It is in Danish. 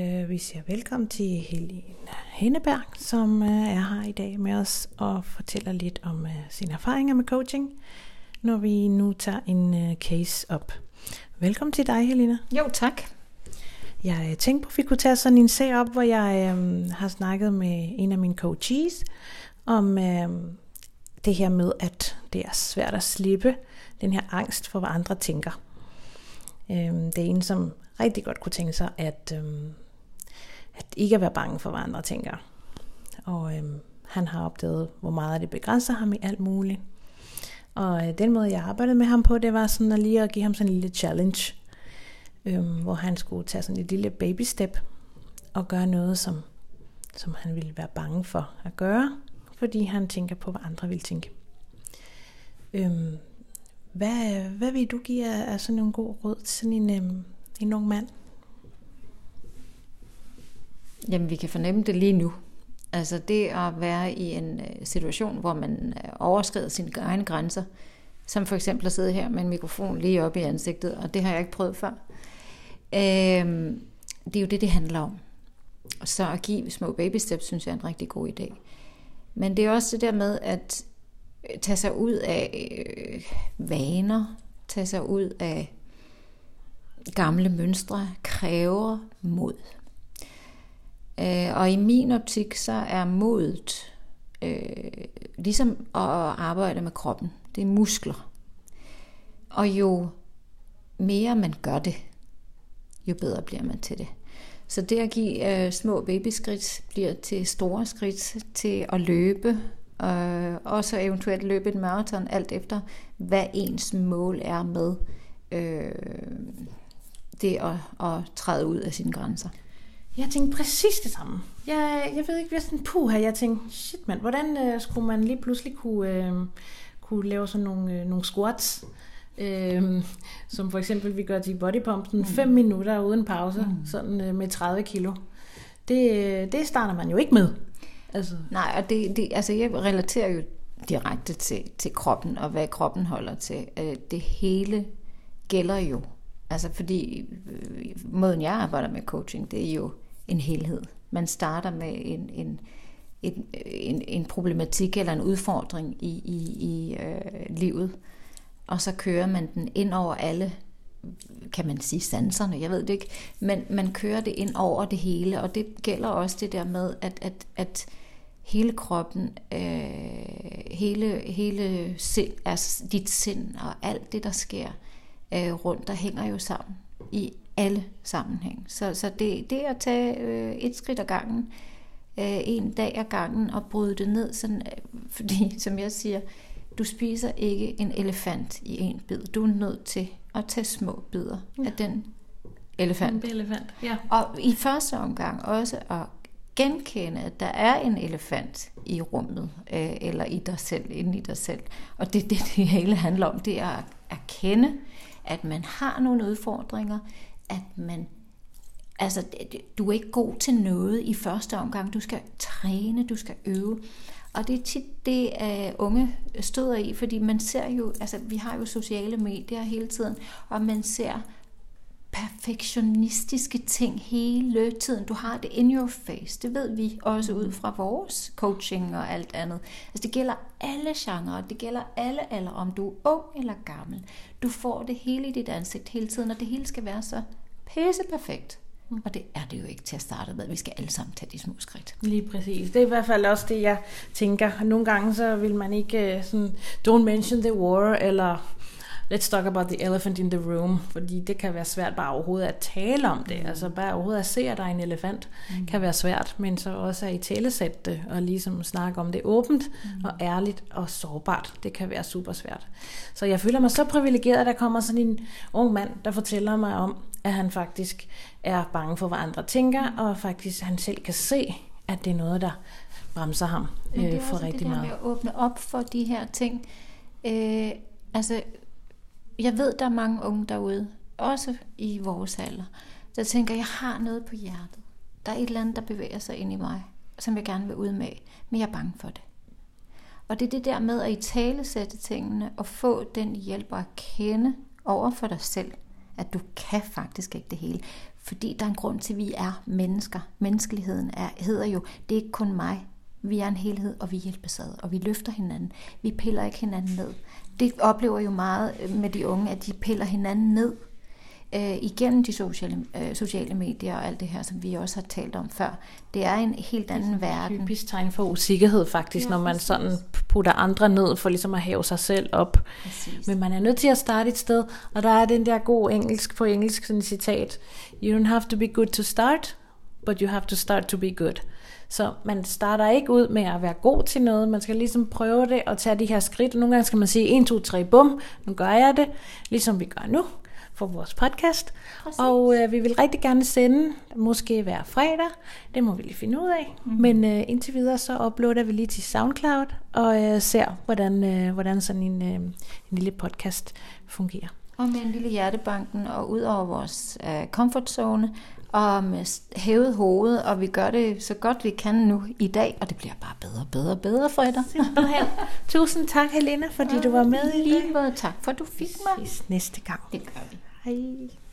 Øh, vi siger velkommen til Helene Henneberg, som øh, er her i dag med os og fortæller lidt om øh, sine erfaringer med coaching, når vi nu tager en case op. Velkommen til dig, Helena. Jo, tak. Jeg tænkte på, at vi kunne tage sådan en sag op, hvor jeg øh, har snakket med en af mine coaches om øh, det her med, at det er svært at slippe den her angst for, hvad andre tænker. Øh, det er en, som rigtig godt kunne tænke sig, at, øh, at ikke at være bange for, hvad andre tænker. Og øhm, han har opdaget, hvor meget det begrænser ham i alt muligt. Og øh, den måde, jeg arbejdede med ham på, det var sådan at lige at give ham sådan en lille challenge, øhm, hvor han skulle tage sådan et lille baby step og gøre noget, som, som han ville være bange for at gøre, fordi han tænker på, hvad andre vil tænke. Øhm, hvad, hvad vil du give af, af sådan en god råd til sådan en, øhm, en ung mand? Jamen, vi kan fornemme det lige nu. Altså det at være i en øh, situation, hvor man øh, overskrider sine egne grænser, som for eksempel at sidde her med en mikrofon lige op i ansigtet, og det har jeg ikke prøvet før. Øhm, det er jo det, det handler om. Så at give små baby steps, synes jeg er en rigtig god idé. Men det er også det der med at øh, tage sig ud af øh, vaner, tage sig ud af gamle mønstre, kræver mod. Øh, og i min optik, så er modet øh, ligesom at arbejde med kroppen. Det er muskler. Og jo mere man gør det, jo bedre bliver man til det. Så det at give øh, små babyskridt bliver til store skridt til at løbe, øh, og så eventuelt løbe et maraton, alt efter hvad ens mål er med øh, det at, at træde ud af sine grænser. Jeg tænkte præcis det samme. Jeg, jeg ved ikke, hvad sådan puh her. Jeg tænkte, shit mand, hvordan øh, skulle man lige pludselig kunne, øh, kunne lave sådan nogle, øh, nogle squats, øh, som for eksempel vi gør til bodypumpen, 5 mm. minutter uden pause, mm. sådan øh, med 30 kilo. Det, øh, det starter man jo ikke med. Altså. Nej, og det, det, altså jeg relaterer jo direkte til, til kroppen, og hvad kroppen holder til. Øh, det hele gælder jo. Altså fordi øh, måden jeg arbejder med coaching, det er jo en helhed. Man starter med en, en, en, en, en problematik eller en udfordring i, i, i øh, livet, og så kører man den ind over alle, kan man sige, sanserne, jeg ved det ikke, men man kører det ind over det hele, og det gælder også det der med, at, at, at hele kroppen, øh, hele, hele sind, altså dit sind og alt det, der sker øh, rundt, der hænger jo sammen i alle sammenhæng. Så, så det, det at tage øh, et skridt ad gangen, øh, en dag ad gangen og bryde det ned, sådan, øh, fordi som jeg siger, du spiser ikke en elefant i en bid. Du er nødt til at tage små bidder ja. af den elefant. En elefant, ja. Og i første omgang også at genkende, at der er en elefant i rummet, øh, eller i dig selv, inde i dig selv. Og det det, det hele handler om, det er at erkende, at man har nogle udfordringer, at man altså du er ikke god til noget i første omgang. Du skal træne, du skal øve. Og det er tit det, uh, unge støder i, fordi man ser jo, altså vi har jo sociale medier hele tiden, og man ser perfektionistiske ting hele tiden. Du har det in your face. Det ved vi også ud fra vores coaching og alt andet. Altså det gælder alle genrer, det gælder alle alder, om du er ung eller gammel. Du får det hele i dit ansigt hele tiden, og det hele skal være så pisse perfekt. Mm. Og det er det jo ikke til at starte med. Vi skal alle sammen tage de små skridt. Lige præcis. Det er i hvert fald også det, jeg tænker. Nogle gange så vil man ikke øh, sådan, don't mention the war, eller let's talk about the elephant in the room, fordi det kan være svært bare overhovedet at tale om det. Mm. Altså bare overhovedet at se, at der er en elefant, mm. kan være svært, men så også at i talesætte det, og ligesom snakke om det åbent mm. og ærligt og sårbart. Det kan være super svært. Så jeg føler mig så privilegeret, at der kommer sådan en ung mand, der fortæller mig om, at han faktisk er bange for, hvad andre tænker, og faktisk han selv kan se, at det er noget, der bremser ham øh, for rigtig meget. det der med at åbne op for de her ting. Øh, altså, jeg ved, der er mange unge derude, også i vores alder, der tænker, jeg har noget på hjertet. Der er et eller andet, der bevæger sig ind i mig, som jeg gerne vil ud med, men jeg er bange for det. Og det er det der med at i tale sætte tingene og få den hjælp at kende over for dig selv, at du kan faktisk ikke det hele. Fordi der er en grund til, at vi er mennesker. Menneskeligheden er, hedder jo, det er ikke kun mig. Vi er en helhed, og vi hjælpes ad, og vi løfter hinanden. Vi piller ikke hinanden ned. Det oplever jo meget med de unge, at de piller hinanden ned øh, igennem de sociale, øh, sociale medier og alt det her, som vi også har talt om før. Det er en helt anden det er verden. Typisk tegn for usikkerhed faktisk, ja, når man præcis. sådan putter andre ned for ligesom at hæve sig selv op. Præcis. Men man er nødt til at starte et sted, og der er den der god engelsk på engelsk sådan citat. You don't have to be good to start, but you have to start to be good. Så man starter ikke ud med at være god til noget, man skal ligesom prøve det og tage de her skridt. Nogle gange skal man sige 1, 2, 3, bum, nu gør jeg det, ligesom vi gør nu for vores podcast. Præcis. Og øh, vi vil rigtig gerne sende, måske hver fredag. Det må vi lige finde ud af. Mm-hmm. Men øh, indtil videre så uploader vi lige til SoundCloud og øh, ser, hvordan, øh, hvordan sådan en, øh, en lille podcast fungerer. Og med en lille hjertebanken og ud over vores øh, comfort zone og med hævet hoved, og vi gør det så godt vi kan nu i dag, og det bliver bare bedre bedre bedre for dig. Tusind tak, Helena, fordi du var med i Lige måde tak, for du fik mig. næste gang. Det gør vi. Bye.